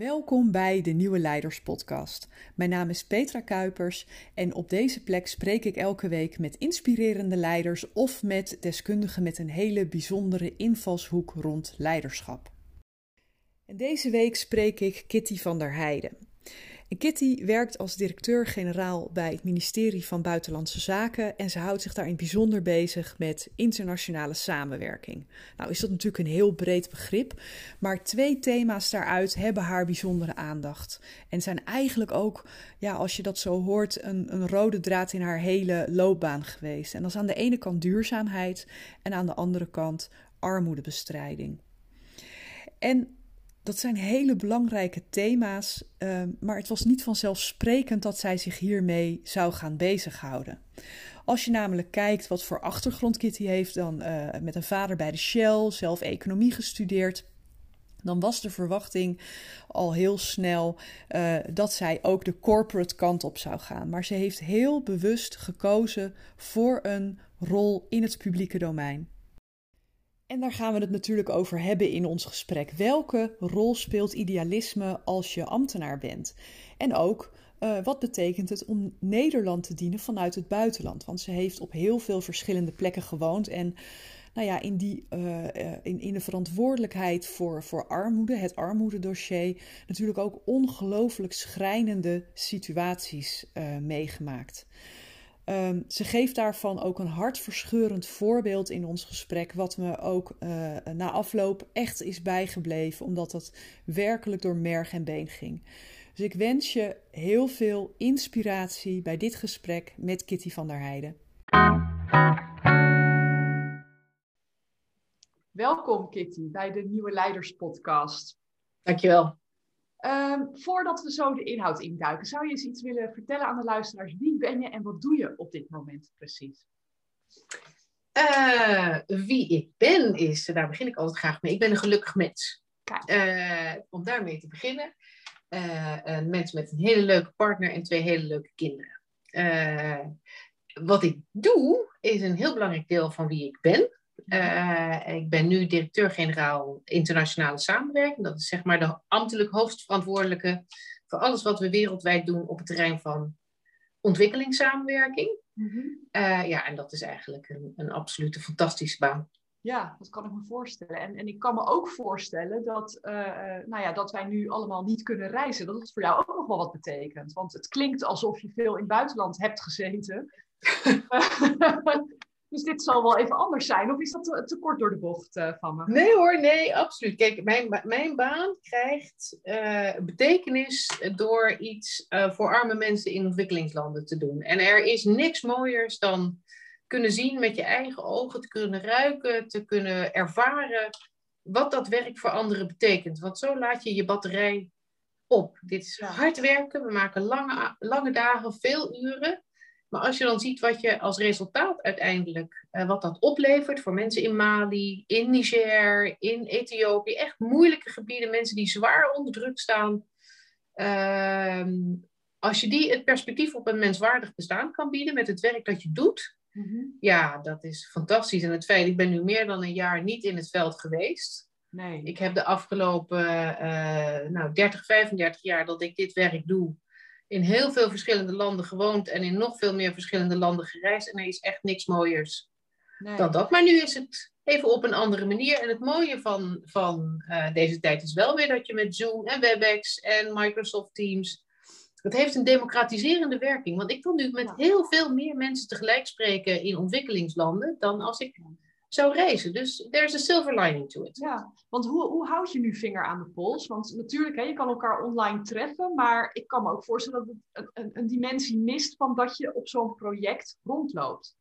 Welkom bij de Nieuwe Leiders Podcast. Mijn naam is Petra Kuipers en op deze plek spreek ik elke week met inspirerende leiders of met deskundigen met een hele bijzondere invalshoek rond leiderschap. En deze week spreek ik Kitty van der Heijden. Kitty werkt als directeur-generaal bij het ministerie van Buitenlandse Zaken en ze houdt zich daarin bijzonder bezig met internationale samenwerking. Nou is dat natuurlijk een heel breed begrip, maar twee thema's daaruit hebben haar bijzondere aandacht en zijn eigenlijk ook, ja, als je dat zo hoort, een, een rode draad in haar hele loopbaan geweest. En dat is aan de ene kant duurzaamheid en aan de andere kant armoedebestrijding. En dat zijn hele belangrijke thema's, uh, maar het was niet vanzelfsprekend dat zij zich hiermee zou gaan bezighouden. Als je namelijk kijkt wat voor achtergrond Kitty heeft, dan uh, met een vader bij de Shell, zelf economie gestudeerd, dan was de verwachting al heel snel uh, dat zij ook de corporate kant op zou gaan. Maar ze heeft heel bewust gekozen voor een rol in het publieke domein. En daar gaan we het natuurlijk over hebben in ons gesprek. Welke rol speelt idealisme als je ambtenaar bent? En ook uh, wat betekent het om Nederland te dienen vanuit het buitenland? Want ze heeft op heel veel verschillende plekken gewoond. En nou ja, in, die, uh, in, in de verantwoordelijkheid voor, voor armoede, het armoededossier, natuurlijk ook ongelooflijk schrijnende situaties meegemaakt. Um, ze geeft daarvan ook een hartverscheurend voorbeeld in ons gesprek, wat me ook uh, na afloop echt is bijgebleven, omdat dat werkelijk door merg en been ging. Dus ik wens je heel veel inspiratie bij dit gesprek met Kitty van der Heijden. Welkom Kitty bij de Nieuwe Leiders Podcast. Dankjewel. Um, voordat we zo de inhoud induiken, zou je eens iets willen vertellen aan de luisteraars? Wie ben je en wat doe je op dit moment precies? Uh, wie ik ben is, daar begin ik altijd graag mee. Ik ben een gelukkig mens. Uh, om daarmee te beginnen. Uh, een mens met een hele leuke partner en twee hele leuke kinderen. wat ik doe, is een heel belangrijk deel van wie ik ben. Uh, ik ben nu directeur-generaal internationale samenwerking. Dat is zeg maar de ambtelijk hoofdverantwoordelijke voor alles wat we wereldwijd doen op het terrein van ontwikkelingssamenwerking. Mm-hmm. Uh, ja, en dat is eigenlijk een, een absolute fantastische baan. Ja, dat kan ik me voorstellen. En, en ik kan me ook voorstellen dat, uh, nou ja, dat wij nu allemaal niet kunnen reizen. Dat het voor jou ook nog wel wat betekent. Want het klinkt alsof je veel in het buitenland hebt gezeten. Dus dit zal wel even anders zijn. Of is dat te, te kort door de bocht uh, van me? Nee hoor, nee, absoluut. Kijk, mijn, mijn baan krijgt uh, betekenis door iets uh, voor arme mensen in ontwikkelingslanden te doen. En er is niks mooiers dan kunnen zien met je eigen ogen, te kunnen ruiken, te kunnen ervaren wat dat werk voor anderen betekent. Want zo laat je je batterij op. Dit is hard werken. We maken lange, lange dagen, veel uren. Maar als je dan ziet wat je als resultaat uiteindelijk, uh, wat dat oplevert voor mensen in Mali, in Niger, in Ethiopië, echt moeilijke gebieden, mensen die zwaar onder druk staan. Uh, als je die het perspectief op een menswaardig bestaan kan bieden met het werk dat je doet, mm-hmm. ja, dat is fantastisch. En het feit, ik ben nu meer dan een jaar niet in het veld geweest. Nee. Ik heb de afgelopen uh, nou, 30, 35 jaar dat ik dit werk doe, in heel veel verschillende landen gewoond en in nog veel meer verschillende landen gereisd. En er is echt niks mooiers nee. dan dat. Maar nu is het even op een andere manier. En het mooie van, van uh, deze tijd is wel weer dat je met Zoom en WebEx en Microsoft Teams. Het heeft een democratiserende werking. Want ik kan nu met heel veel meer mensen tegelijk spreken in ontwikkelingslanden dan als ik zou reizen. Dus there's a silver lining to it. Ja, want hoe, hoe houd je nu vinger aan de pols? Want natuurlijk, hè, je kan elkaar online treffen, maar ik kan me ook voorstellen dat het een, een, een dimensie mist van dat je op zo'n project rondloopt.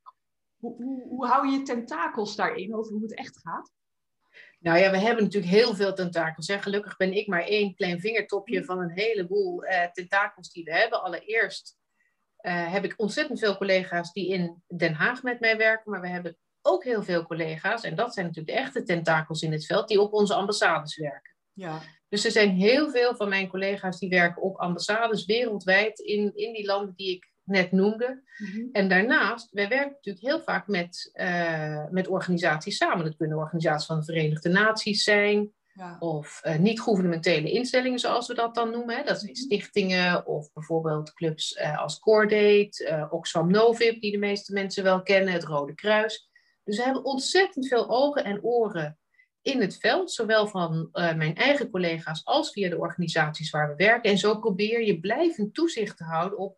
Hoe, hoe, hoe hou je tentakels daarin over hoe het echt gaat? Nou ja, we hebben natuurlijk heel veel tentakels. Hè. Gelukkig ben ik maar één klein vingertopje mm. van een heleboel uh, tentakels die we hebben. Allereerst uh, heb ik ontzettend veel collega's die in Den Haag met mij werken, maar we hebben ook heel veel collega's, en dat zijn natuurlijk de echte tentakels in het veld, die op onze ambassades werken. Ja. Dus er zijn heel veel van mijn collega's die werken op ambassades wereldwijd in, in die landen die ik net noemde. Mm-hmm. En daarnaast, wij werken natuurlijk heel vaak met, uh, met organisaties samen. Dat kunnen organisaties van de Verenigde Naties zijn, Ja. Of uh, niet-governementele instellingen, zoals we dat dan noemen. Hè. Dat zijn mhm. stichtingen of bijvoorbeeld clubs uh, als Cordate, Oxfam Novib, die de meeste mensen wel kennen, het Rode Kruis. Dus we hebben ontzettend veel ogen en oren in het veld, zowel van mijn eigen collega's als via de organisaties waar we werken. En zo probeer je blijvend toezicht te houden op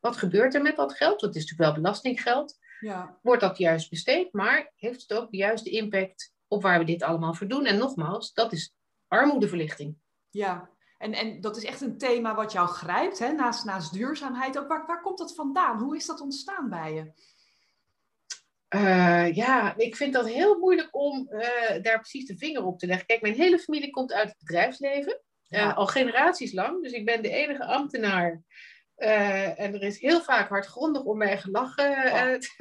wat gebeurt er met dat geld. Dat is natuurlijk wel belastinggeld. Ja. Wordt dat juist besteed, maar heeft het ook de juiste impact op waar we dit allemaal voor doen? En nogmaals, dat is armoedeverlichting. Ja, en, en dat is echt een thema wat jou grijpt, hè? Naast, naast duurzaamheid ook. Waar, waar komt dat vandaan? Hoe is dat ontstaan bij je? Uh, ja, ik vind dat heel moeilijk om uh, daar precies de vinger op te leggen. Kijk, mijn hele familie komt uit het bedrijfsleven. Uh, al generaties lang. Dus ik ben de enige ambtenaar en er is heel vaak hardgrondig om mij gelachen uh,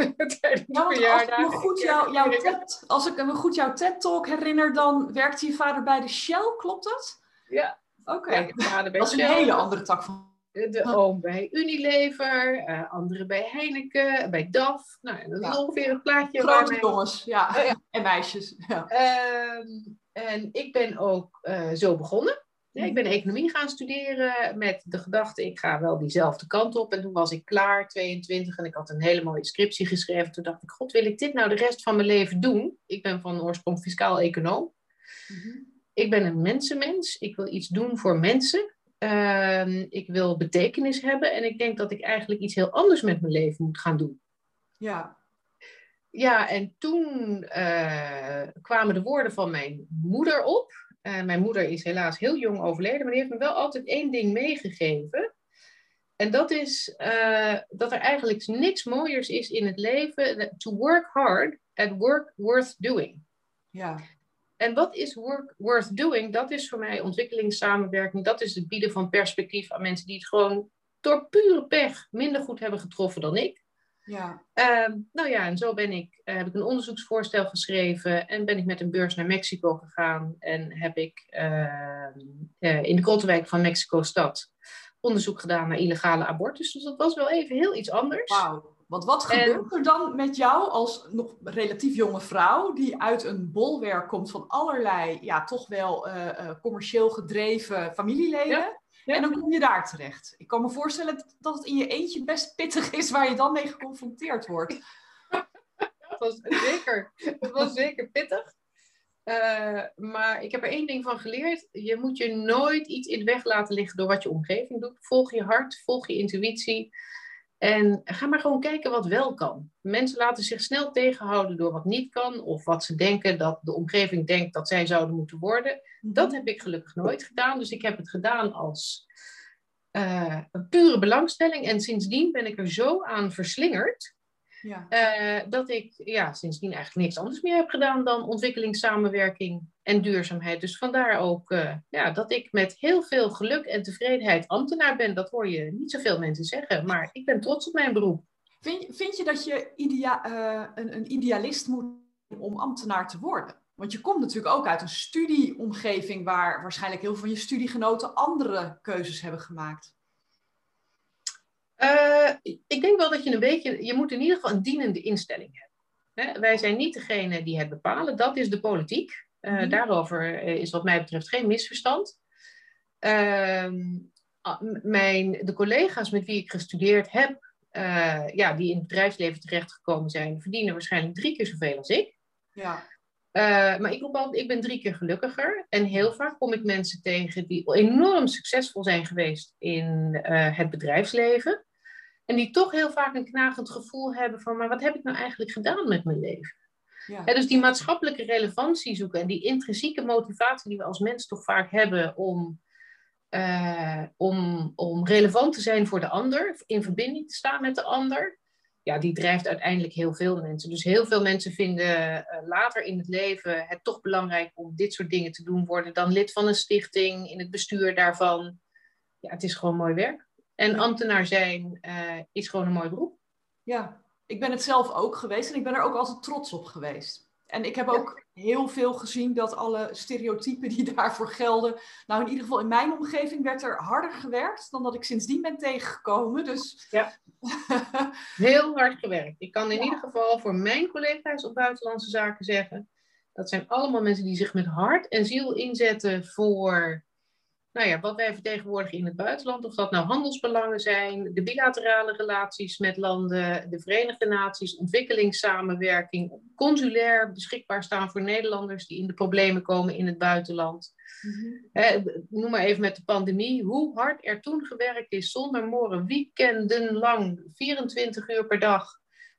tijdens nou, Als ik me goed, jou, jouw TED, als ik me goed jouw TED-talk herinner, dan werkte je vader bij de Shell, klopt dat? Ja. Oké, okay. dat is een hele andere tak van... De oom bij Unilever, uh, andere bij Heineken, bij DAF. Nou, dat is ja. ongeveer een plaatje. Grote jongens, ja. Ja. En meisjes. Ja. Uh, en ik ben ook zo begonnen ik ben economie gaan studeren met de gedachte, ik ga wel diezelfde kant op. En toen was ik klaar, 22, en ik had een hele mooie scriptie geschreven. Toen dacht ik, god, wil ik dit nou de rest van mijn leven doen? Ik ben van oorsprong fiscaal econoom. Mhm. Ik ben een mensenmens. Ik wil iets doen voor mensen. Ehm, ik wil betekenis hebben. En ik denk dat ik eigenlijk iets heel anders met mijn leven moet gaan doen. Ja. Ja, en toen uh, kwamen de woorden van mijn moeder op. Uh, mijn moeder is helaas heel jong overleden, maar die heeft me wel altijd één ding meegegeven. En dat is uh, dat er eigenlijk niks mooiers is in het leven. To work hard at work worth doing. Ja. En wat is work worth doing? Dat is voor mij ontwikkelingssamenwerking. Dat is het bieden van perspectief aan mensen die het gewoon door pure pech minder goed hebben getroffen dan ik. Ja. Uh, nou ja, en zo ben ik, uh, heb ik een onderzoeksvoorstel geschreven en ben ik met een beurs naar Mexico gegaan en heb ik uh, in de Krottenwijk van Mexico-stad onderzoek gedaan naar illegale abortus. Dus dat was wel even heel iets anders. Wauw. Want wat gebeurt er dan met jou als nog relatief jonge vrouw, die uit een bolwerk komt van allerlei, ja, toch wel uh, commercieel gedreven familieleden? Ja. En dan kom je daar terecht. Ik kan me voorstellen dat het in je eentje best pittig is waar je dan mee geconfronteerd wordt. dat was zeker, dat was zeker pittig. Uh, maar ik heb er één ding van geleerd. Je moet je nooit iets in de weg laten liggen door wat je omgeving doet. Volg je hart, volg je intuïtie. En ga maar gewoon kijken wat wel kan. Mensen laten zich snel tegenhouden door wat niet kan, of wat ze denken dat de omgeving denkt dat zij zouden moeten worden. Mhm. Dat heb ik gelukkig nooit gedaan. Dus ik heb het gedaan als uh, een pure belangstelling. En sindsdien ben ik er zo aan verslingerd. Ja. Uh, dat ik ja, sindsdien eigenlijk niks anders meer heb gedaan dan ontwikkelingssamenwerking en duurzaamheid. Dus vandaar ook uh, ja, dat ik met heel veel geluk en tevredenheid ambtenaar ben. Dat hoor je niet zoveel mensen zeggen, maar ik ben trots op mijn beroep. Vind, vind je dat je idea, uh, een, een idealist moet om ambtenaar te worden? Want je komt natuurlijk ook uit een studieomgeving waar waarschijnlijk heel veel van je studiegenoten andere keuzes hebben gemaakt. Uh, ik denk wel dat je een beetje, je moet in ieder geval een dienende instelling hebben. Hè? Wij zijn niet degene die het bepalen, dat is de politiek. Uh, mm -hmm. Daarover is wat mij betreft geen misverstand. Uh, mijn, de collega's met wie ik gestudeerd heb, ja, die in het bedrijfsleven terechtgekomen zijn, verdienen waarschijnlijk drie keer zoveel als ik. Ja. Uh, maar ik, altijd, ik ben drie keer gelukkiger. En heel vaak kom ik mensen tegen die enorm succesvol zijn geweest in uh, het bedrijfsleven. En die toch heel vaak een knagend gevoel hebben van, maar wat heb ik nou eigenlijk gedaan met mijn leven? Ja. Dus die maatschappelijke relevantie zoeken en die intrinsieke motivatie die we als mens toch vaak hebben om, uh, om, om relevant te zijn voor de ander, in verbinding te staan met de ander, ja, die drijft uiteindelijk heel veel mensen. Dus heel veel mensen vinden uh, later in het leven het toch belangrijk om dit soort dingen te doen, worden dan lid van een stichting, in het bestuur daarvan. Ja, het is gewoon mooi werk. En ambtenaar zijn uh, is gewoon een mooi beroep. Ja, ik ben het zelf ook geweest en ik ben er ook altijd trots op geweest. En ik heb ook heel veel gezien dat alle stereotypen die daarvoor gelden. Nou, in ieder geval in mijn omgeving werd er harder gewerkt dan dat ik sindsdien ben tegengekomen. Dus... Ja, heel hard gewerkt. Ik kan in ja. ieder geval voor mijn collega's op buitenlandse zaken zeggen. Dat zijn allemaal mensen die zich met hart en ziel inzetten voor nou ja, wat wij vertegenwoordigen in het buitenland. Of dat nou handelsbelangen zijn, de bilaterale relaties met landen, de Verenigde Naties, ontwikkelingssamenwerking, consulair beschikbaar staan voor Nederlanders die in de problemen komen in het buitenland. Mhm. noem maar even met de pandemie, hoe hard er toen gewerkt is zonder morgen, weekenden lang, 24 uur per dag,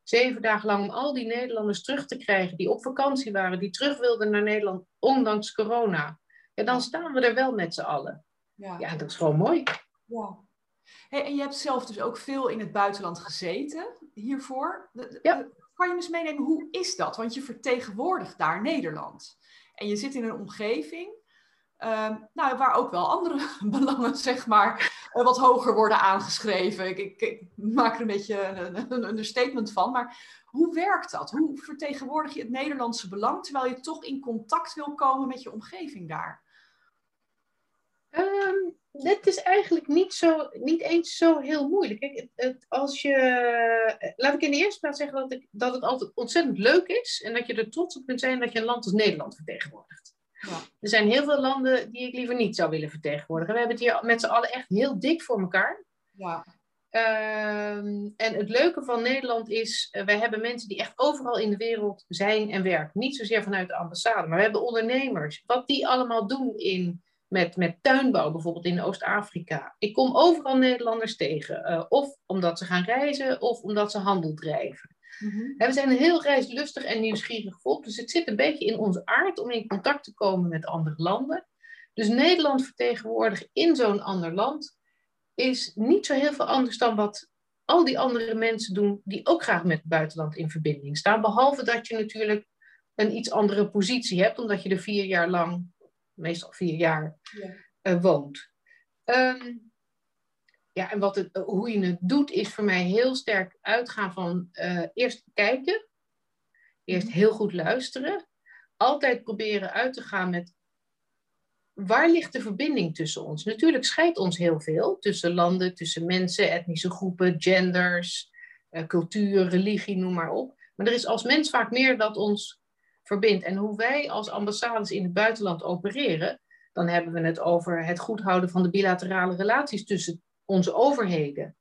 zeven dagen lang, om al die Nederlanders terug te krijgen die op vakantie waren, die terug wilden naar Nederland, ondanks corona. Ja, dan staan we er wel met z'n allen. Ja. ja, dat is gewoon mooi. Ja. Hey, en je hebt zelf dus ook veel in het buitenland gezeten hiervoor. Ja. Kan je eens meenemen, hoe is dat? Want je vertegenwoordigt daar Nederland. En je zit in een omgeving Ehm, nou, waar ook wel andere belangen, zeg maar, uh, wat hoger worden aangeschreven. Ik, ik, ik, maak er een beetje een, een understatement van. Maar hoe werkt dat? Hoe vertegenwoordig je het Nederlandse belang terwijl je toch in contact wil komen met je omgeving daar? Um, het is eigenlijk niet, zo, niet eens zo heel moeilijk. Kijk, het, als je, laat ik in de eerste plaats zeggen dat, ik, dat het altijd ontzettend leuk is en dat je er trots op kunt zijn dat je een land als Nederland vertegenwoordigt. Ja. Er zijn heel veel landen die ik liever niet zou willen vertegenwoordigen. We hebben het hier met z'n allen echt heel dik voor elkaar. Ja. Ehm, en het leuke van Nederland is, uh, wij hebben mensen die echt overal in de wereld zijn en werken. Niet zozeer vanuit de ambassade, maar we hebben ondernemers. Wat die allemaal doen in, met, met tuinbouw, bijvoorbeeld in Oost-Afrika. Ik kom overal Nederlanders tegen. Uh, of omdat ze gaan reizen, of omdat ze handel drijven. Mm We zijn een heel reislustig en nieuwsgierig volk, dus het zit een beetje in onze aard om in contact te komen met andere landen. Dus Nederland vertegenwoordigen in zo'n ander land is niet zo heel veel anders dan wat al die andere mensen doen die ook graag met het buitenland in verbinding staan. Behalve dat je natuurlijk een iets andere positie hebt, omdat je er vier jaar lang, meestal vier jaar, ja. uh, woont. Um, ja, en wat het, hoe je het doet, is voor mij heel sterk uitgaan van uh, eerst kijken, eerst mhm. heel goed luisteren, altijd proberen uit te gaan met waar ligt de verbinding tussen ons? Natuurlijk scheidt ons heel veel tussen landen, tussen mensen, etnische groepen, genders, uh, cultuur, religie, noem maar op. Maar er is als mens vaak meer dat ons verbindt. En hoe wij als ambassades in het buitenland opereren, dan hebben we het over het goed houden van de bilaterale relaties tussen onze overheden,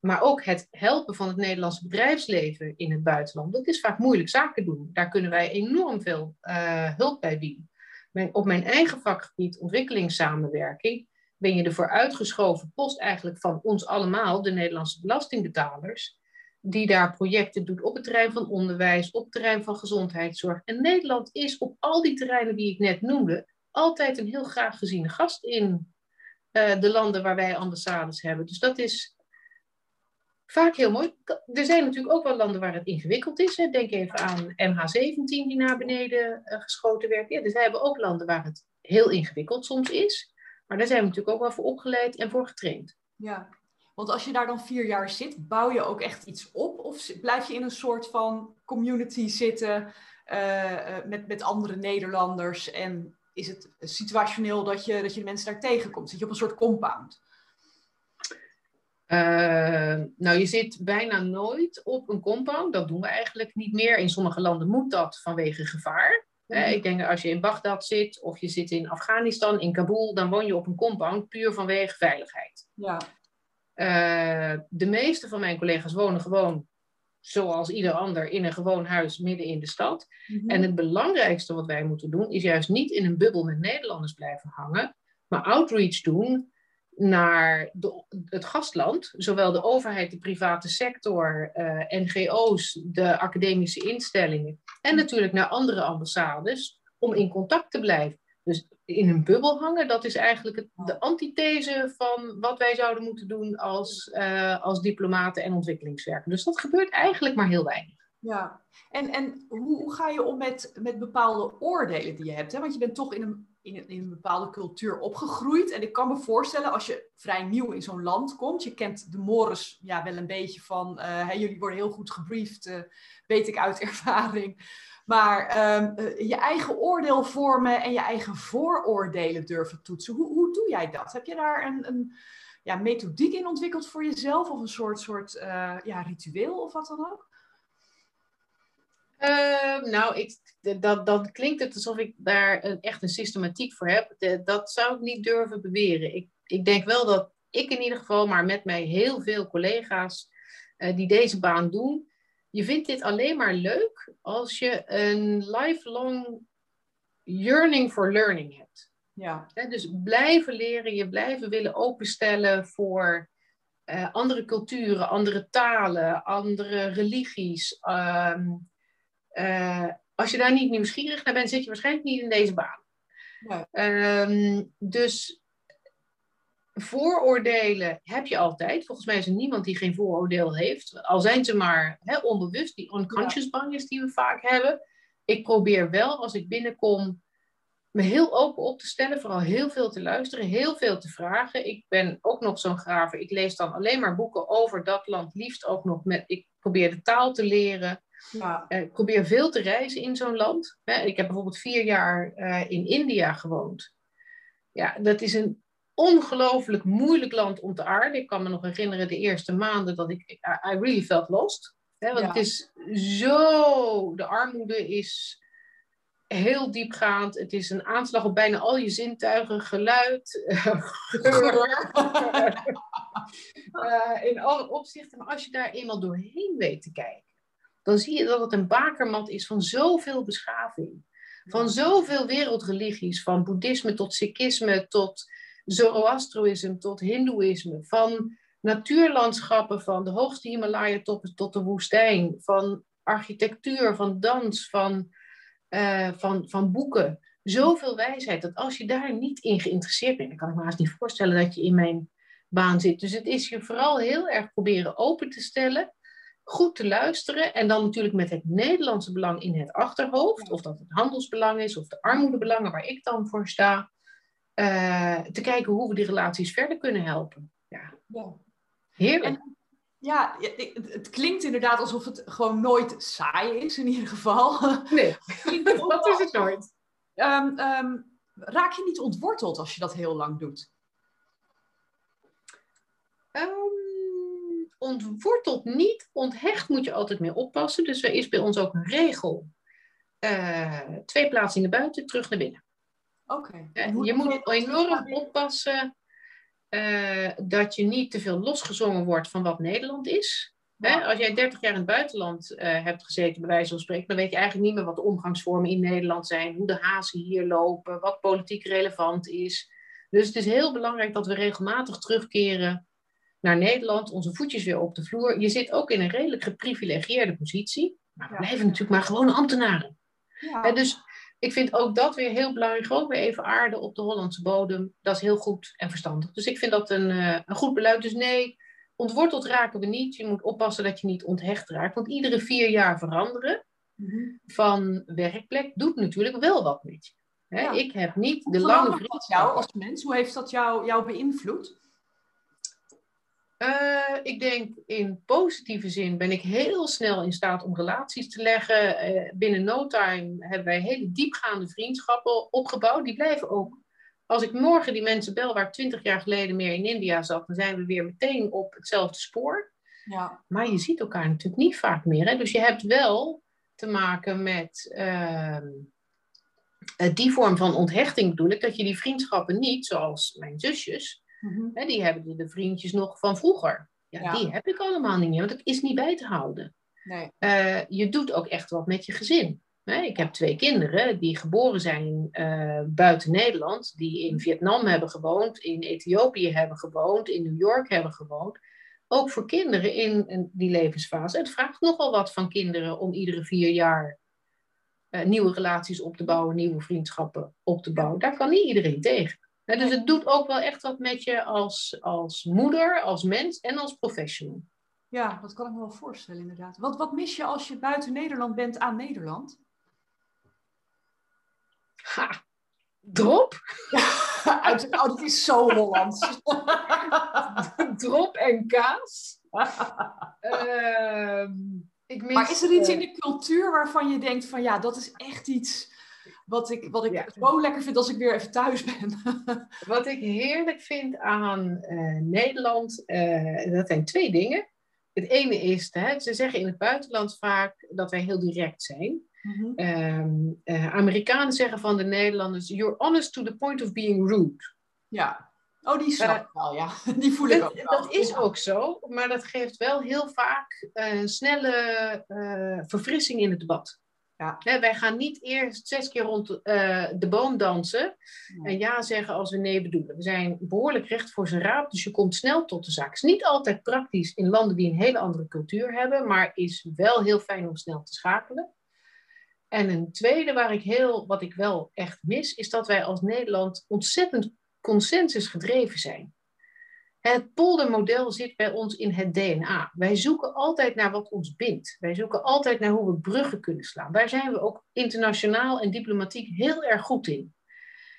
maar ook het helpen van het Nederlandse bedrijfsleven in het buitenland, dat is vaak moeilijk zaken doen. Daar kunnen wij enorm veel uh, hulp bij bieden. op mijn eigen vakgebied, ontwikkelingssamenwerking, ben je de vooruitgeschoven post eigenlijk van ons allemaal, de Nederlandse belastingbetalers, die daar projecten doet op het terrein van onderwijs, op het terrein van gezondheidszorg. En Nederland is op al die terreinen die ik net noemde, altijd een heel graag geziene gast in uh, de landen waar wij ambassades hebben. Dus dat is vaak heel mooi. Er zijn natuurlijk ook wel landen waar het ingewikkeld is. Hè. Denk even aan MH17 die naar beneden uh, geschoten werd. Ja, dus wij hebben ook landen waar het heel ingewikkeld soms is. Maar daar zijn we natuurlijk ook wel voor opgeleid en voor getraind. Ja, want als je daar dan vier jaar zit, bouw je ook echt iets op? Of blijf je in een soort van community zitten uh, met, met andere Nederlanders en is het situationeel dat je, dat je de mensen daar tegenkomt? Zit je op een soort compound? Uh, nou, je zit bijna nooit op een compound. Dat doen we eigenlijk niet meer. In sommige landen moet dat vanwege gevaar. Mhm. ik denk als je in Bagdad zit of je zit in Afghanistan, in Kabul, dan woon je op een compound puur vanwege veiligheid. Ja. Uh, de meeste van mijn collega's wonen gewoon zoals ieder ander in een gewoon huis midden in de stad. Mhm. En het belangrijkste wat wij moeten doen, is juist niet in een bubbel met Nederlanders blijven hangen, maar outreach doen naar de, het gastland, zowel de overheid, de private sector, uh, eh, NGO's, de academische instellingen en natuurlijk naar andere ambassades om in contact te blijven. Dus in een bubbel hangen, dat is eigenlijk het, de antithese van wat wij zouden moeten doen als, uh, als diplomaten en ontwikkelingswerkers. Dus dat gebeurt eigenlijk maar heel weinig. Ja, en, en hoe, hoe ga je om met, met bepaalde oordelen die je hebt? Hè? Want je bent toch in een, in, een, in een bepaalde cultuur opgegroeid. En ik kan me voorstellen, als je vrij nieuw in zo'n land komt, je kent de mores ja, wel een beetje van, uh, jullie worden heel goed gebriefd, uh, weet ik uit ervaring. Maar ehm, eh, je eigen oordeel vormen en je eigen vooroordelen durven toetsen. Hoe, hoe doe jij dat? Heb je daar een, een ja, methodiek in ontwikkeld voor jezelf? Of een soort, soort uh, ja, ritueel of wat dan ook? Ehm, nou, ik, dat, dan klinkt het alsof ik daar een, echt een systematiek voor heb. dat zou ik niet durven beweren. Ik, ik denk wel dat ik in ieder geval, maar met mij heel veel collega's uh, die deze baan doen. Je vindt dit alleen maar leuk als je een lifelong yearning for learning hebt. Ja. dus blijven leren, je blijven willen openstellen voor uh, andere culturen, andere talen, andere religies. Um, uh, als je daar niet nieuwsgierig naar bent, zit je waarschijnlijk niet in deze baan. Ja. Um, dus vooroordelen heb je altijd. Volgens mij is er niemand die geen vooroordeel heeft. Al zijn ze maar hè, onbewust, die unconscious ja. bias die we vaak hebben. Ik probeer wel, als ik binnenkom, me heel open op te stellen. Vooral heel veel te luisteren, heel veel te vragen. Ik ben ook nog zo'n graver. Ik lees dan alleen maar boeken over dat land. Liefst ook nog met... Ik probeer de taal te leren. Ja. Uh, ik probeer veel te reizen in zo'n land. ik heb bijvoorbeeld vier jaar uh, in India gewoond. Ja, dat is een ongelooflijk moeilijk land om te aarden. Ik kan me nog herinneren de eerste maanden dat ik, I really felt lost. Hè, want het is zo, de armoede is heel diepgaand. Het is een aanslag op bijna al je zintuigen, geluid, geur. uh, in alle opzichten. Maar als je daar eenmaal doorheen weet te kijken, dan zie je dat het een bakermat is van zoveel beschaving. Van zoveel wereldreligies, van boeddhisme tot sikhisme tot Zoroastroïsme tot Hindoeïsme, van natuurlandschappen van de hoogste Himalaya-toppen tot de woestijn, van architectuur, van dans, van, uh, van, van boeken. Zoveel wijsheid dat als je daar niet in geïnteresseerd bent, dan kan ik me haast niet voorstellen dat je in mijn baan zit. Dus het is je vooral heel erg proberen open te stellen, goed te luisteren en dan natuurlijk met het Nederlandse belang in het achterhoofd, of dat het handelsbelang is of de armoedebelangen waar ik dan voor sta. Eh, te kijken hoe we die relaties verder kunnen helpen. Ja. ja. Heerlijk. ja, het, klinkt inderdaad alsof het gewoon nooit saai is, in ieder geval. Nee, dat is het nooit. Um, um, raak je niet ontworteld als je dat heel lang doet? Um, ontworteld niet. Onthecht moet je altijd mee oppassen. Dus er is bij ons ook een regel. Uh, twee plaatsingen buiten, terug naar binnen. Oké. je moet enorm oppassen uh, dat je niet te veel losgezongen wordt van wat Nederland is. Hè? Als jij 30 jaar in het buitenland uh, hebt gezeten, bij wijze van spreken, dan weet je eigenlijk niet meer wat de omgangsvormen in Nederland zijn, hoe de hazen hier lopen, wat politiek relevant is. Dus het is heel belangrijk dat we regelmatig terugkeren naar Nederland, onze voetjes weer op de vloer. Je zit ook in een redelijk geprivilegieerde positie, maar we blijven natuurlijk maar gewoon ambtenaren. Ja. dus ik vind ook dat weer heel belangrijk. Gewoon weer even aarde op de Hollandse bodem. Dat is heel goed en verstandig. Dus ik vind dat een, uh, een goed beleid. Dus nee, ontworteld raken we niet. Je moet oppassen dat je niet onthecht raakt. Want iedere vier jaar veranderen mhm. van werkplek doet natuurlijk wel wat met je. Hè? Ik heb niet de lange vriendschap. jou als mens? Hoe heeft dat jou, jou beïnvloed? Uh, ik denk in positieve zin ben ik heel snel in staat om relaties te leggen. Uh, binnen no time hebben wij hele diepgaande vriendschappen opgebouwd. Die blijven ook. Als ik morgen die mensen bel waar ik twintig jaar geleden meer in India zat, dan zijn we weer meteen op hetzelfde spoor. Ja. Maar je ziet elkaar natuurlijk niet vaak meer. Hè? Dus je hebt wel te maken met uh, die vorm van onthechting bedoel ik, dat je die vriendschappen niet, zoals mijn zusjes, Mhm. die hebben de vriendjes nog van vroeger. Ja, die heb ik allemaal niet meer, want het is niet bij te houden. Nee. Uh, je doet ook echt wat met je gezin. ik heb twee kinderen die geboren zijn uh, buiten Nederland, die in Vietnam hebben gewoond, in Ethiopië hebben gewoond, in New York hebben gewoond. Ook voor kinderen in, die levensfase. Het vraagt nogal wat van kinderen om iedere vier jaar uh, nieuwe relaties op te bouwen, nieuwe vriendschappen op te bouwen. Daar kan niet iedereen tegen dus het doet ook wel echt wat met je als, als moeder, als mens en als professional. Ja, dat kan ik me wel voorstellen inderdaad. Wat, wat mis je als je buiten Nederland bent aan Nederland? Ha, drop. Ja, oh, dat is zo Hollands. drop en kaas. uh, ik mis, maar is er iets in de cultuur waarvan je denkt van ja, dat is echt iets wat ik, wat ik zo lekker vind als ik weer even thuis ben. wat ik heerlijk vind aan uh, Nederland, uh, dat zijn twee dingen. het ene is, hè, ze zeggen in het buitenland vaak dat wij heel direct zijn. Mhm. Ehm, eh, Amerikanen zeggen van de Nederlanders: You're honest to the point of being rude. Ja. Oh, die snap ik wel, ja. Die voel ik Dat, ook wel. dat is Ja. ook zo, maar dat geeft wel heel vaak een snelle eh, verfrissing in het debat. Ja. Wij gaan niet eerst zes keer rond eh, de boom dansen en ja zeggen als we nee bedoelen. We zijn behoorlijk recht voor zijn raap, dus je komt snel tot de zaak. is niet altijd praktisch in landen die een hele andere cultuur hebben, maar is wel heel fijn om snel te schakelen. En een tweede waar ik heel, wat ik wel echt mis, is dat wij als Nederland ontzettend consensusgedreven zijn. Het poldermodel zit bij ons in het DNA. Wij zoeken altijd naar wat ons bindt. Wij zoeken altijd naar hoe we bruggen kunnen slaan. Daar zijn we ook internationaal en diplomatiek heel erg goed in.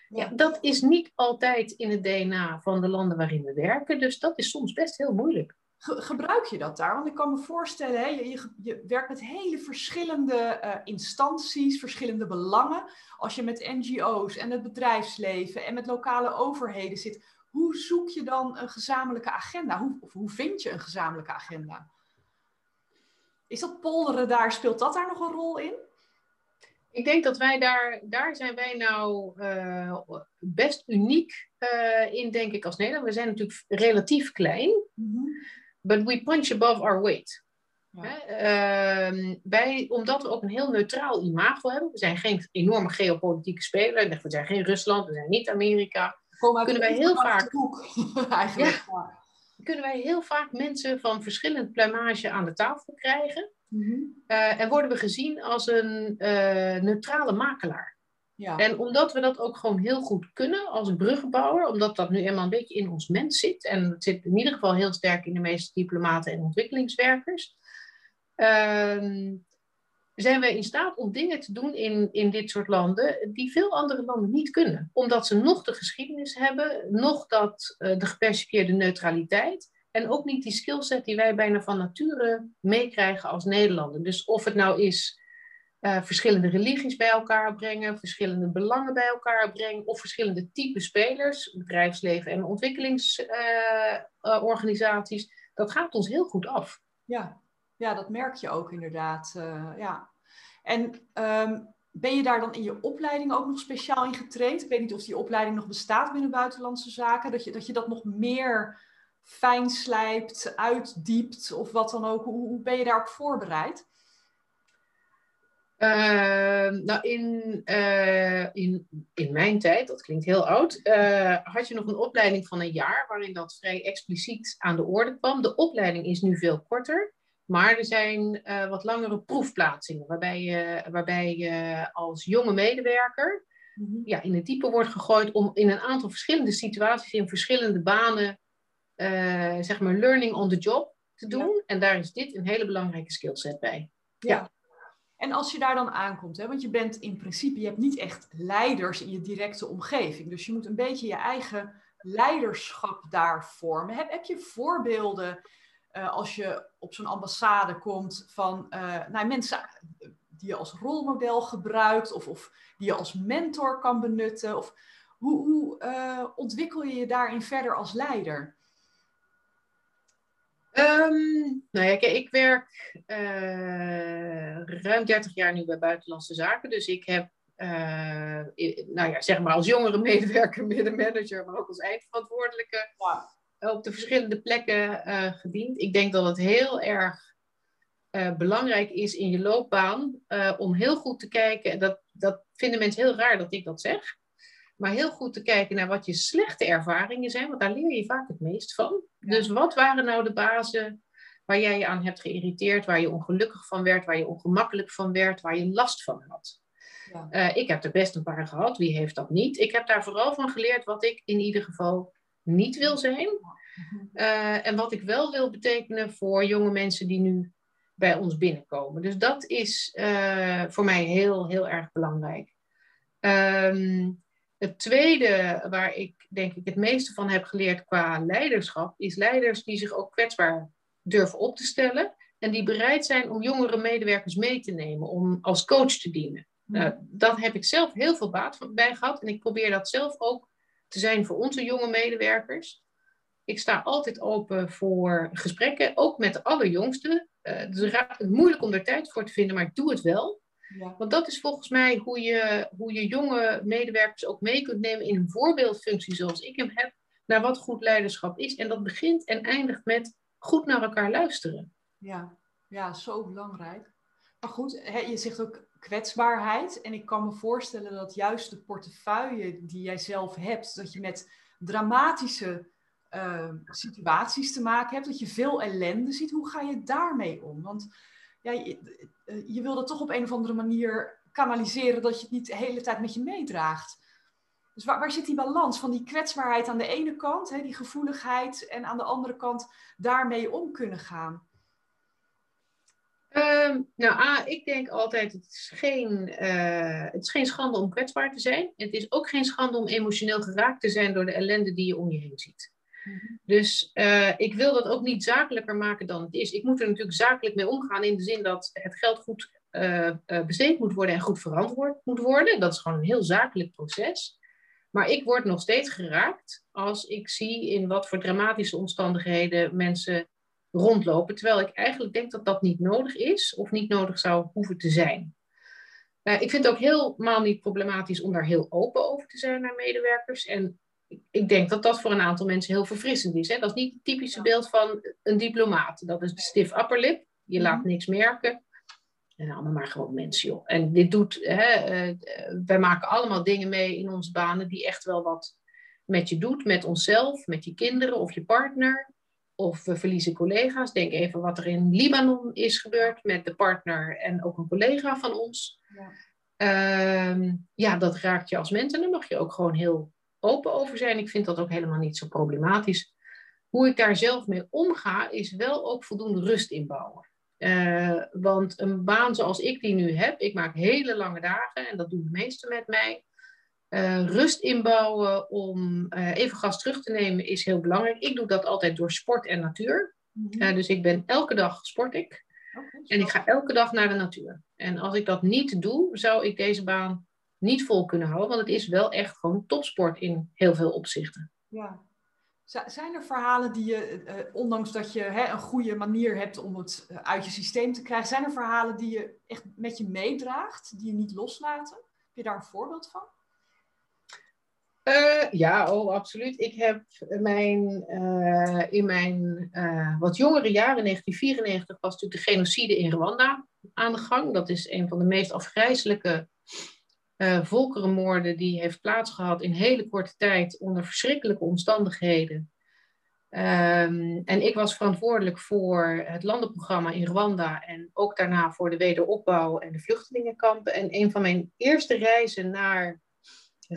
Ja, dat is niet altijd in het DNA van de landen waarin we werken. Dus dat is soms best heel moeilijk. Ge- gebruik je dat daar? Want ik kan me voorstellen, hè, je, je, je werkt met hele verschillende eh, instanties, verschillende belangen. Als je met NGO's en het bedrijfsleven en met lokale overheden zit, hoe zoek je dan een gezamenlijke agenda? Hoe, of hoe vind je een gezamenlijke agenda? Is dat polderen daar, speelt dat daar nog een rol in? Ik denk dat wij daar, daar zijn wij nou eh, best uniek eh, in, denk ik, als Nederland. We zijn natuurlijk relatief klein, but we punch above our weight. Ja. Hè? Ehm, wij, omdat we ook een heel neutraal imago hebben. We zijn geen enorme geopolitieke speler. We zijn geen Rusland, we zijn niet Amerika. Komen Kunnen wij heel vaak- eigenlijk. Ja. Kunnen wij heel vaak mensen van verschillend pluimage aan de tafel krijgen. Mhm. Eh, en worden we gezien als een eh, neutrale makelaar. Ja. En omdat we dat ook gewoon heel goed kunnen als bruggenbouwer, omdat dat nu eenmaal een beetje in ons mens zit, en het zit in ieder geval heel sterk in de meeste diplomaten en ontwikkelingswerkers, ehm, zijn wij in staat om dingen te doen in, in dit soort landen die veel andere landen niet kunnen. Omdat ze nog de geschiedenis hebben, nog dat, eh, de gepercipieerde neutraliteit. En ook niet die skillset die wij bijna van nature meekrijgen als Nederlander. Dus of het nou is eh, verschillende religies bij elkaar brengen, verschillende belangen bij elkaar brengen, of verschillende type spelers, bedrijfsleven en ontwikkelingsorganisaties. dat gaat ons heel goed af. Ja. Ja, dat merk je ook inderdaad. eh, ja. En ehm, ben je daar dan in je opleiding ook nog speciaal in getraind? Ik weet niet of die opleiding nog bestaat binnen buitenlandse zaken. Dat je dat, nog meer fijn slijpt, uitdiept of wat dan ook. Hoe, hoe ben je daarop voorbereid? Uh, nou, in, uh, in, in mijn tijd, dat klinkt heel oud, uh, had je nog een opleiding van een jaar waarin dat vrij expliciet aan de orde kwam. De opleiding is nu veel korter, maar er zijn uh, wat langere proefplaatsingen waarbij je, waarbij je als jonge medewerker mm -hmm. ja, in het diepe wordt gegooid om in een aantal verschillende situaties, in verschillende banen, uh, zeg maar learning on the job te doen. Ja. En daar is dit een hele belangrijke skillset bij. ja. ja. En als je daar dan aankomt, hè, want je bent in principe, je hebt niet echt leiders in je directe omgeving. Dus je moet een beetje je eigen leiderschap daar vormen. Heb, heb je voorbeelden uh, als je op zo'n ambassade komt van uh, nou, mensen die je als rolmodel gebruikt of, of die je als mentor kan benutten? Of hoe, hoe uh, ontwikkel je je daarin verder als leider? Um, nou ja, kijk, ik werk ruim 30 jaar nu bij Buitenlandse Zaken. Dus ik heb, uh, nou ja, zeg maar als jongere medewerker, middenmanager, maar ook als eindverantwoordelijke. Op de verschillende plekken uh, gediend. Ik denk dat het heel erg belangrijk is in je loopbaan om heel goed te kijken. En dat, dat vinden mensen heel raar dat ik dat zeg. Maar heel goed te kijken naar wat je slechte ervaringen zijn, want daar leer je vaak het meest van. Ja. Dus wat waren nou de bazen waar jij je aan hebt geïrriteerd, waar je ongelukkig van werd, waar je ongemakkelijk van werd, waar je last van had? Ja. Uh, ik heb er best een paar gehad, wie heeft dat niet? Ik heb daar vooral van geleerd wat ik in ieder geval niet wil zijn. Uh, en wat ik wel wil betekenen voor jonge mensen die nu bij ons binnenkomen. Dus dat is uh, voor mij heel, heel erg belangrijk. Um, het tweede waar ik denk ik het meeste van heb geleerd qua leiderschap, is leiders die zich ook kwetsbaar durven op te stellen en die bereid zijn om jongere medewerkers mee te nemen, om als coach te dienen. Uh, dat heb ik zelf heel veel baat bij gehad en ik probeer dat zelf ook te zijn voor onze jonge medewerkers. Ik sta altijd open voor gesprekken, ook met de allerjongsten. Uh, het is moeilijk om er tijd voor te vinden, maar ik doe het wel. Ja. Want dat is volgens mij hoe je, hoe je jonge medewerkers ook mee kunt nemen in een voorbeeldfunctie zoals ik hem heb, naar wat goed leiderschap is. En dat begint en eindigt met goed naar elkaar luisteren. Ja, ja zo belangrijk. Maar goed, hè, je zegt ook kwetsbaarheid. En ik kan me voorstellen dat juist de portefeuille die jij zelf hebt, dat je met dramatische uh, situaties te maken hebt, dat je veel ellende ziet. Hoe ga je daarmee om? Want ja, je, je wil dat toch op een of andere manier kanaliseren dat je het niet de hele tijd met je meedraagt. Dus waar, waar zit die balans van die kwetsbaarheid aan de ene kant, hè, die gevoeligheid, en aan de andere kant daarmee om kunnen gaan? Um, nou, A, ik denk altijd, het is, geen, uh, het is geen schande om kwetsbaar te zijn. Het is ook geen schande om emotioneel geraakt te zijn door de ellende die je om je heen ziet. Mhm. Dus uh, ik wil dat ook niet zakelijker maken dan het is. Ik moet er natuurlijk zakelijk mee omgaan in de zin dat het geld goed uh, besteed moet worden en goed verantwoord moet worden. Dat is gewoon een heel zakelijk proces. Maar ik word nog steeds geraakt als ik zie in wat voor dramatische omstandigheden mensen rondlopen. Terwijl ik eigenlijk denk dat dat niet nodig is of niet nodig zou hoeven te zijn. Uh, ik vind het ook helemaal niet problematisch om daar heel open over te zijn naar medewerkers. En ik denk dat dat voor een aantal mensen heel verfrissend is. Hè? Dat is niet het typische beeld van een diplomaat. Dat is de stiff upperlip. Je laat mhm. niks merken. En allemaal maar gewoon mensen, joh. En dit doet, hè, uh, wij maken allemaal dingen mee in onze banen die echt wel wat met je doet, met onszelf, met je kinderen of je partner. Of we verliezen collega's. Denk even wat er in Libanon is gebeurd met de partner en ook een collega van ons. Ja, ehm, ja dat raakt je als mens en daar mag je ook gewoon heel open over zijn. Ik vind dat ook helemaal niet zo problematisch. Hoe ik daar zelf mee omga, is wel ook voldoende rust inbouwen. Uh, want een baan zoals ik die nu heb, ik maak hele lange dagen en dat doen de meesten met mij. Uh, rust inbouwen om uh, even gas terug te nemen is heel belangrijk. Ik doe dat altijd door sport en natuur. Mm dus ik ben elke dag sport ik. en ik ga elke dag naar de natuur. En als ik dat niet doe, zou ik deze baan niet vol kunnen houden. Want het is wel echt gewoon topsport in heel veel opzichten. Ja. Zijn er verhalen die je, ondanks dat je hè, een goede manier hebt om het uit je systeem te krijgen, zijn er verhalen die je echt met je meedraagt, die je niet loslaten? Heb je daar een voorbeeld van? Uh, ja, oh, absoluut. Ik heb mijn, uh, in mijn uh, wat jongere jaren, 1994, was natuurlijk de genocide in Rwanda aan de gang. Dat is een van de meest afgrijzelijke volkerenmoorden die heeft plaatsgehad in hele korte tijd onder verschrikkelijke omstandigheden. Um, en ik was verantwoordelijk voor het landenprogramma in Rwanda en ook daarna voor de wederopbouw en de vluchtelingenkampen. En een van mijn eerste reizen naar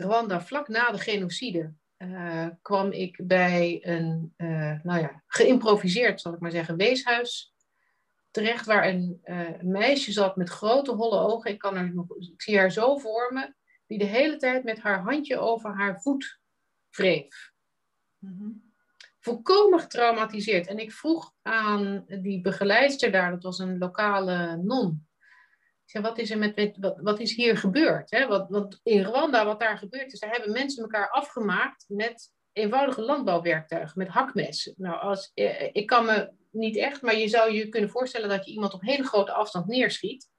Rwanda, vlak na de genocide, uh, kwam ik bij een, uh, nou ja, geïmproviseerd, zal ik maar zeggen, weeshuis terecht, waar een uh, meisje zat met grote holle ogen. Ik, kan er nog, ik zie haar zo voor me, die de hele tijd met haar handje over haar voet wreef. Mm Volkomen getraumatiseerd. En ik vroeg aan die begeleidster daar, dat was een lokale non, zeg, wat is er met, wat, wat is hier gebeurd? Hè? Wat, wat in Rwanda, wat daar gebeurd is, daar hebben mensen elkaar afgemaakt met eenvoudige landbouwwerktuigen, met hakmessen. Nou, als, eh, ik kan me niet echt, maar je zou je kunnen voorstellen dat je iemand op hele grote afstand neerschiet.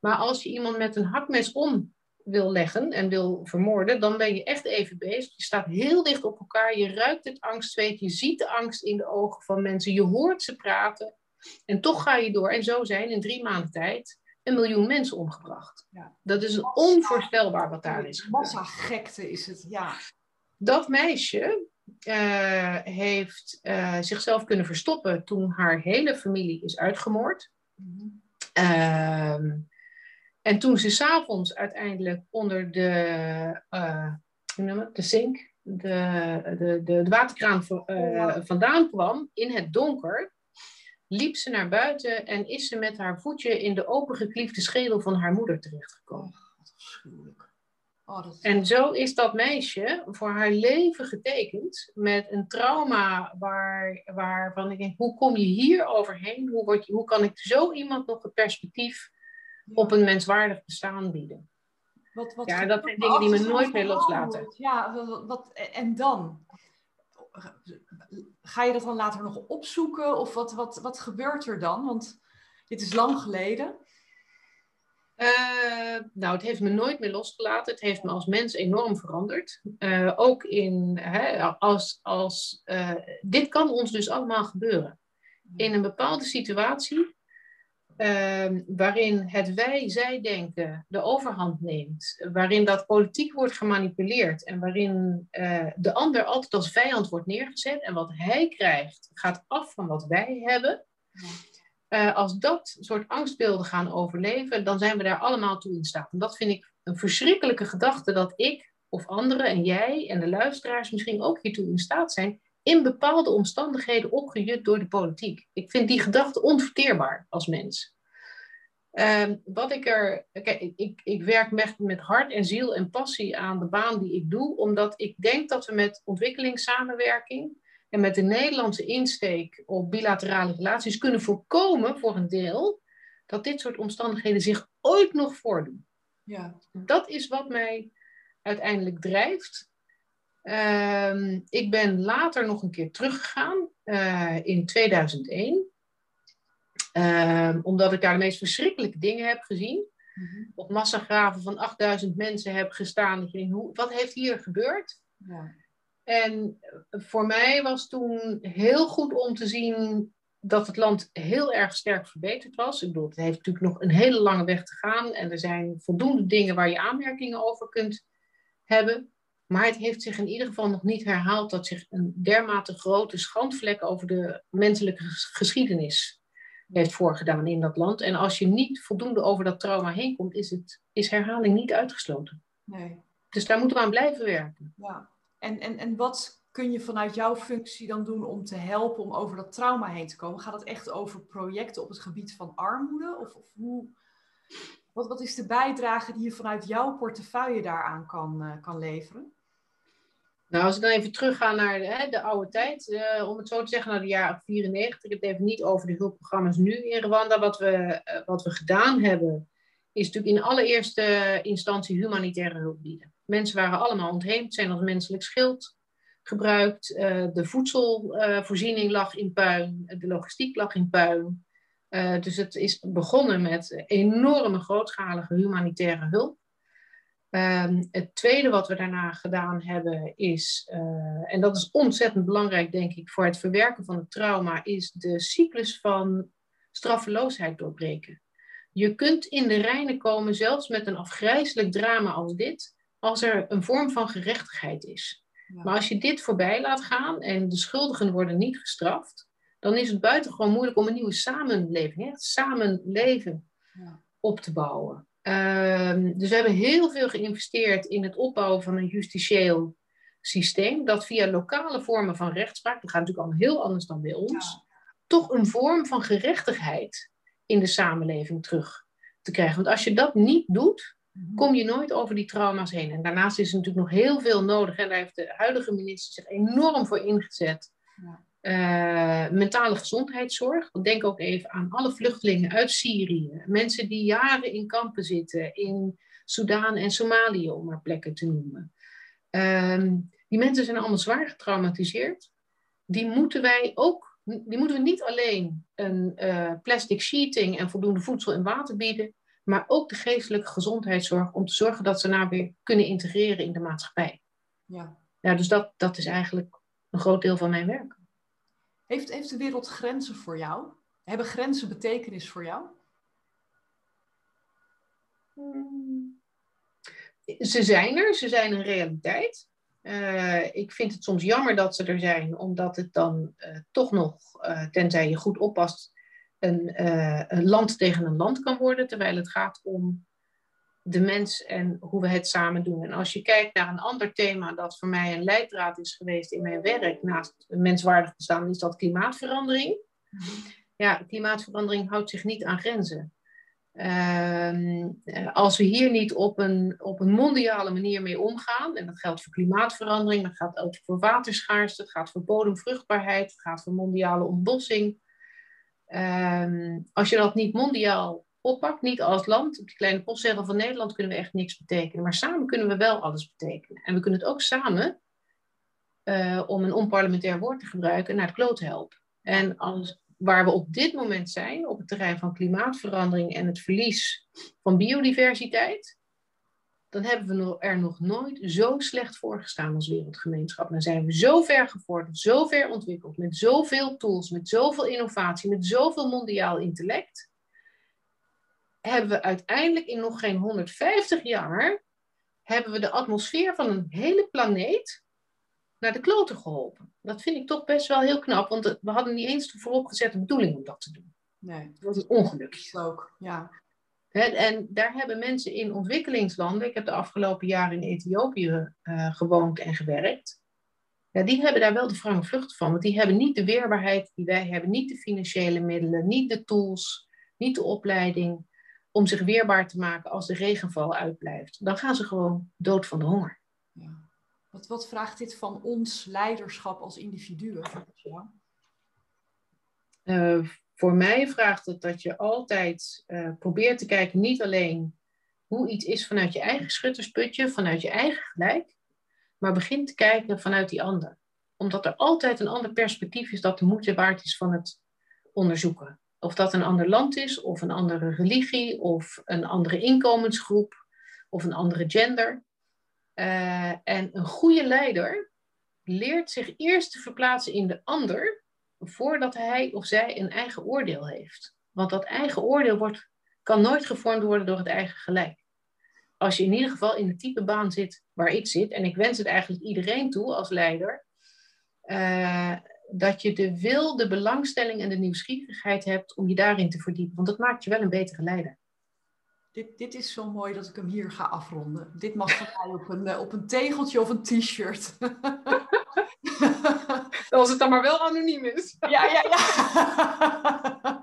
Maar als je iemand met een hakmes om wil leggen en wil vermoorden, dan ben je echt even bezig. Je staat heel dicht op elkaar, je ruikt het angstzweet, je ziet de angst in de ogen van mensen, je hoort ze praten. En toch ga je door. En zo zijn in drie maanden tijd een miljoen mensen omgebracht. Ja. Dat is onvoorstelbaar wat daar is gebeurd. Massa gekte is het, ja. Dat meisje uh, heeft uh, zichzelf kunnen verstoppen toen haar hele familie is uitgemoord. Mm -hmm. uh, en toen ze s'avonds uiteindelijk onder de, hoe noem het, de zink, de, de, de, de waterkraan vandaan kwam in het donker, liep ze naar buiten en is ze met haar voetje in de opengekliefde schedel van haar moeder terechtgekomen. Oh, dat En zo is dat meisje voor haar leven getekend met een trauma waar, waarvan ik denk, hoe kom je hier overheen? Hoe, word je, hoe kan ik zo iemand nog het perspectief op een menswaardig bestaan bieden? Wat, wat ja, dat zijn dingen die me nooit meer loslaten. Ja, wat, en dan? Ga je dat dan later nog opzoeken? Of wat, wat, wat gebeurt er dan? Want dit is lang geleden. Uh, nou, het heeft me nooit meer losgelaten. Het heeft me als mens enorm veranderd. Uh, ook in, hè, als, als, uh, dit kan ons dus allemaal gebeuren. In een bepaalde situatie Ehm, waarin het wij-zij-denken de overhand neemt, waarin dat politiek wordt gemanipuleerd en waarin uh, de ander altijd als vijand wordt neergezet en wat hij krijgt gaat af van wat wij hebben. Uh, als dat soort angstbeelden gaan overleven, dan zijn we daar allemaal toe in staat. En dat vind ik een verschrikkelijke gedachte dat ik of anderen en jij en de luisteraars misschien ook hiertoe in staat zijn in bepaalde omstandigheden opgejut door de politiek. Ik vind die gedachte onverteerbaar als mens. Um, wat ik er. Kijk, ik, ik werk met, met hart en ziel en passie aan de baan die ik doe, omdat ik denk dat we met ontwikkelingssamenwerking en met de Nederlandse insteek op bilaterale relaties kunnen voorkomen voor een deel dat dit soort omstandigheden zich ooit nog voordoen. Ja. Dat is wat mij uiteindelijk drijft. Ehm, ik ben later nog een keer teruggegaan uh, in 2001. Ehm, omdat ik daar de meest verschrikkelijke dingen heb gezien. Mm-hmm. Op massagraven van 8000 mensen heb gestaan. Dat je denkt, hoe, wat heeft hier gebeurd? Ja. En voor mij was toen heel goed om te zien dat het land heel erg sterk verbeterd was. Ik bedoel, het heeft natuurlijk nog een hele lange weg te gaan. En er zijn voldoende dingen waar je aanmerkingen over kunt hebben. Maar het heeft zich in ieder geval nog niet herhaald dat zich een dermate grote schandvlek over de menselijke geschiedenis heeft voorgedaan in dat land. En als je niet voldoende over dat trauma heen komt, is, het, is herhaling niet uitgesloten. Nee. Dus daar moeten we aan blijven werken. Ja. En, en, en wat kun je vanuit jouw functie dan doen om te helpen om over dat trauma heen te komen? Gaat het echt over projecten op het gebied van armoede? Of, of hoe, wat, wat is de bijdrage die je vanuit jouw portefeuille daaraan kan, uh, kan leveren? Nou, als ik dan even terugga naar de, de oude tijd, uh, om het zo te zeggen, naar de jaren 94. Ik heb het even niet over de hulpprogramma's nu in Rwanda. Wat we, uh, wat we gedaan hebben, is natuurlijk in allereerste instantie humanitaire hulp bieden. Mensen waren allemaal ontheemd, zijn als menselijk schild gebruikt. De voedselvoorziening lag in puin, de logistiek lag in puin. Dus het is begonnen met enorme grootschalige humanitaire hulp. Ehm, het tweede wat we daarna gedaan hebben is, uh, en dat is ontzettend belangrijk denk ik voor het verwerken van het trauma, is de cyclus van straffeloosheid doorbreken. Je kunt in de reinen komen, zelfs met een afgrijzelijk drama als dit, als er een vorm van gerechtigheid is. Maar als je dit voorbij laat gaan en de schuldigen worden niet gestraft, dan is het buitengewoon moeilijk om een nieuwe samenleving, hè, samenleven ja. op te bouwen. Um, dus we hebben heel veel geïnvesteerd in het opbouwen van een justitieel systeem, dat via lokale vormen van rechtspraak, dat gaat natuurlijk allemaal heel anders dan bij ons, toch een vorm van gerechtigheid in de samenleving terug te krijgen. Want als je dat niet doet, mhm. kom je nooit over die trauma's heen. En daarnaast is er natuurlijk nog heel veel nodig. En daar heeft de huidige minister zich enorm voor ingezet. Ja. Uh, mentale gezondheidszorg. Denk ook even aan alle vluchtelingen uit Syrië. Mensen die jaren in kampen zitten in Soudaan en Somalië, om maar plekken te noemen. Uh, die mensen zijn allemaal zwaar getraumatiseerd. Die moeten wij ook, die moeten we niet alleen een uh, plastic sheeting en voldoende voedsel en water bieden, maar ook de geestelijke gezondheidszorg om te zorgen dat ze nou weer kunnen integreren in de maatschappij. Ja. Ja, dus dat, dat is eigenlijk een groot deel van mijn werk. Heeft, heeft de wereld grenzen voor jou? Hebben grenzen betekenis voor jou? Hmm. Ze zijn er, ze zijn een realiteit. Uh, ik vind het soms jammer dat ze er zijn, omdat het dan uh, toch nog, uh, tenzij je goed oppast, een, een, land tegen een land kan worden, terwijl het gaat om de mens en hoe we het samen doen. En als je kijkt naar een ander thema dat voor mij een leidraad is geweest in mijn werk, naast menswaardig bestaan, is dat klimaatverandering. Ja, klimaatverandering houdt zich niet aan grenzen. Uh, als we hier niet op een, op een mondiale manier mee omgaan, en dat geldt voor klimaatverandering, dat gaat ook voor waterschaarste, het gaat voor bodemvruchtbaarheid, het gaat voor mondiale ontbossing. Uh, als je dat niet mondiaal oppakt. Niet als land. Op die kleine postzegel van Nederland kunnen we echt niks betekenen. Maar samen kunnen we wel alles betekenen. En we kunnen het ook samen uh, om een onparlementair woord te gebruiken, naar de kloot helpen. En als, waar we op dit moment zijn, op het terrein van klimaatverandering en het verlies van biodiversiteit, dan hebben we er nog nooit zo slecht voor gestaan als wereldgemeenschap. Dan zijn we zo ver gevorderd, zo ver ontwikkeld, met zoveel tools, met zoveel innovatie, met zoveel mondiaal intellect. Hebben we uiteindelijk in nog geen 150 jaar, hebben we de atmosfeer van een hele planeet naar de kloten geholpen. Dat vind ik toch best wel heel knap, want we hadden niet eens de vooropgezette bedoeling om dat te doen. Nee. Dat is ongelukkig. Ook, ja. en daar hebben mensen in ontwikkelingslanden, ik heb de afgelopen jaren in Ethiopië uh, gewoond en gewerkt, ja, die hebben daar wel de frange vlucht van. Want die hebben niet de weerbaarheid die wij hebben, niet de financiële middelen, niet de tools, niet de opleiding om zich weerbaar te maken als de regenval uitblijft. Dan gaan ze gewoon dood van de honger. Ja. Wat, wat vraagt dit van ons leiderschap als individuen? Uh, voor mij vraagt het dat je altijd uh, probeert te kijken, niet alleen hoe iets is vanuit je eigen schuttersputje, vanuit je eigen gelijk, maar begint te kijken vanuit die ander. Omdat er altijd een ander perspectief is dat de moeite waard is van het onderzoeken. Of dat een ander land is, of een andere religie, of een andere inkomensgroep, of een andere gender. Uh, en een goede leider leert zich eerst te verplaatsen in de ander voordat hij of zij een eigen oordeel heeft. Want dat eigen oordeel wordt, kan nooit gevormd worden door het eigen gelijk. Als je in ieder geval in de type baan zit waar ik zit, en ik wens het eigenlijk iedereen toe als leider, uh, dat je de wil, de belangstelling en de nieuwsgierigheid hebt om je daarin te verdiepen. Want dat maakt je wel een betere leider. Dit, dit is zo mooi dat ik hem hier ga afronden. Dit mag van mij op een, eh, op een tegeltje of een t-shirt. Als het dan maar wel anoniem is. ja, ja, ja.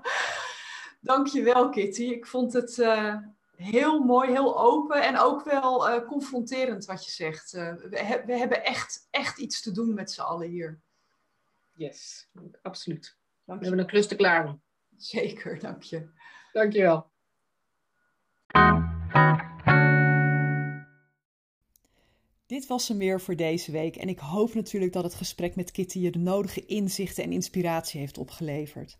Dankjewel, Kitty. Ik vond het uh, heel mooi, heel open en ook wel uh, confronterend wat je zegt. Uh, we, he we, hebben echt, echt iets te doen met z'n allen hier. Yes, absoluut. We hebben een klus te klaar. Zeker, dank je. Dankjewel. Dit was hem weer voor deze week en ik hoop natuurlijk dat het gesprek met Kitty je de nodige inzichten en inspiratie heeft opgeleverd.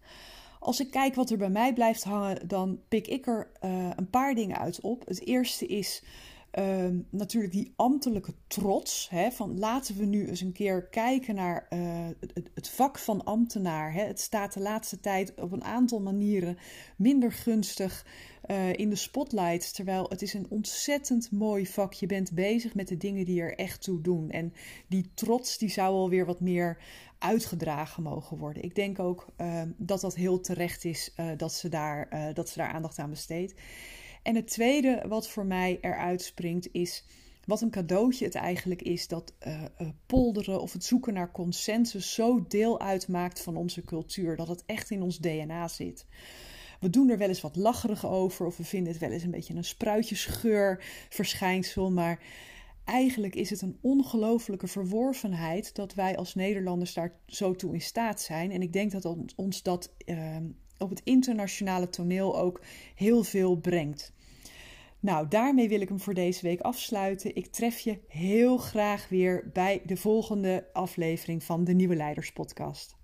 Als ik kijk wat er bij mij blijft hangen, dan pik ik er uh, een paar dingen uit op. Het eerste is uh, natuurlijk die ambtelijke trots. Hè, van laten we nu eens een keer kijken naar uh, het, vak van ambtenaar. Hè. Het staat de laatste tijd op een aantal manieren minder gunstig uh, in de spotlight. Terwijl het is een ontzettend mooi vak. Je bent bezig met de dingen die er echt toe doen. En die trots die zou alweer wat meer uitgedragen mogen worden. Ik denk ook uh, dat dat heel terecht is uh, dat, ze daar, dat ze daar aandacht aan besteedt. En het tweede wat voor mij eruit springt is wat een cadeautje het eigenlijk is dat uh, polderen of het zoeken naar consensus zo deel uitmaakt van onze cultuur. Dat het echt in ons DNA zit. We doen er wel eens wat lacherig over of we vinden het wel eens een beetje een spruitjesgeur verschijnsel. Maar eigenlijk is het een ongelofelijke verworvenheid dat wij als Nederlanders daar zo toe in staat zijn. En ik denk dat ons dat uh, op het internationale toneel ook heel veel brengt. Nou, daarmee wil ik hem voor deze week afsluiten. Ik tref je heel graag weer bij de volgende aflevering van de Nieuwe Leiders Podcast.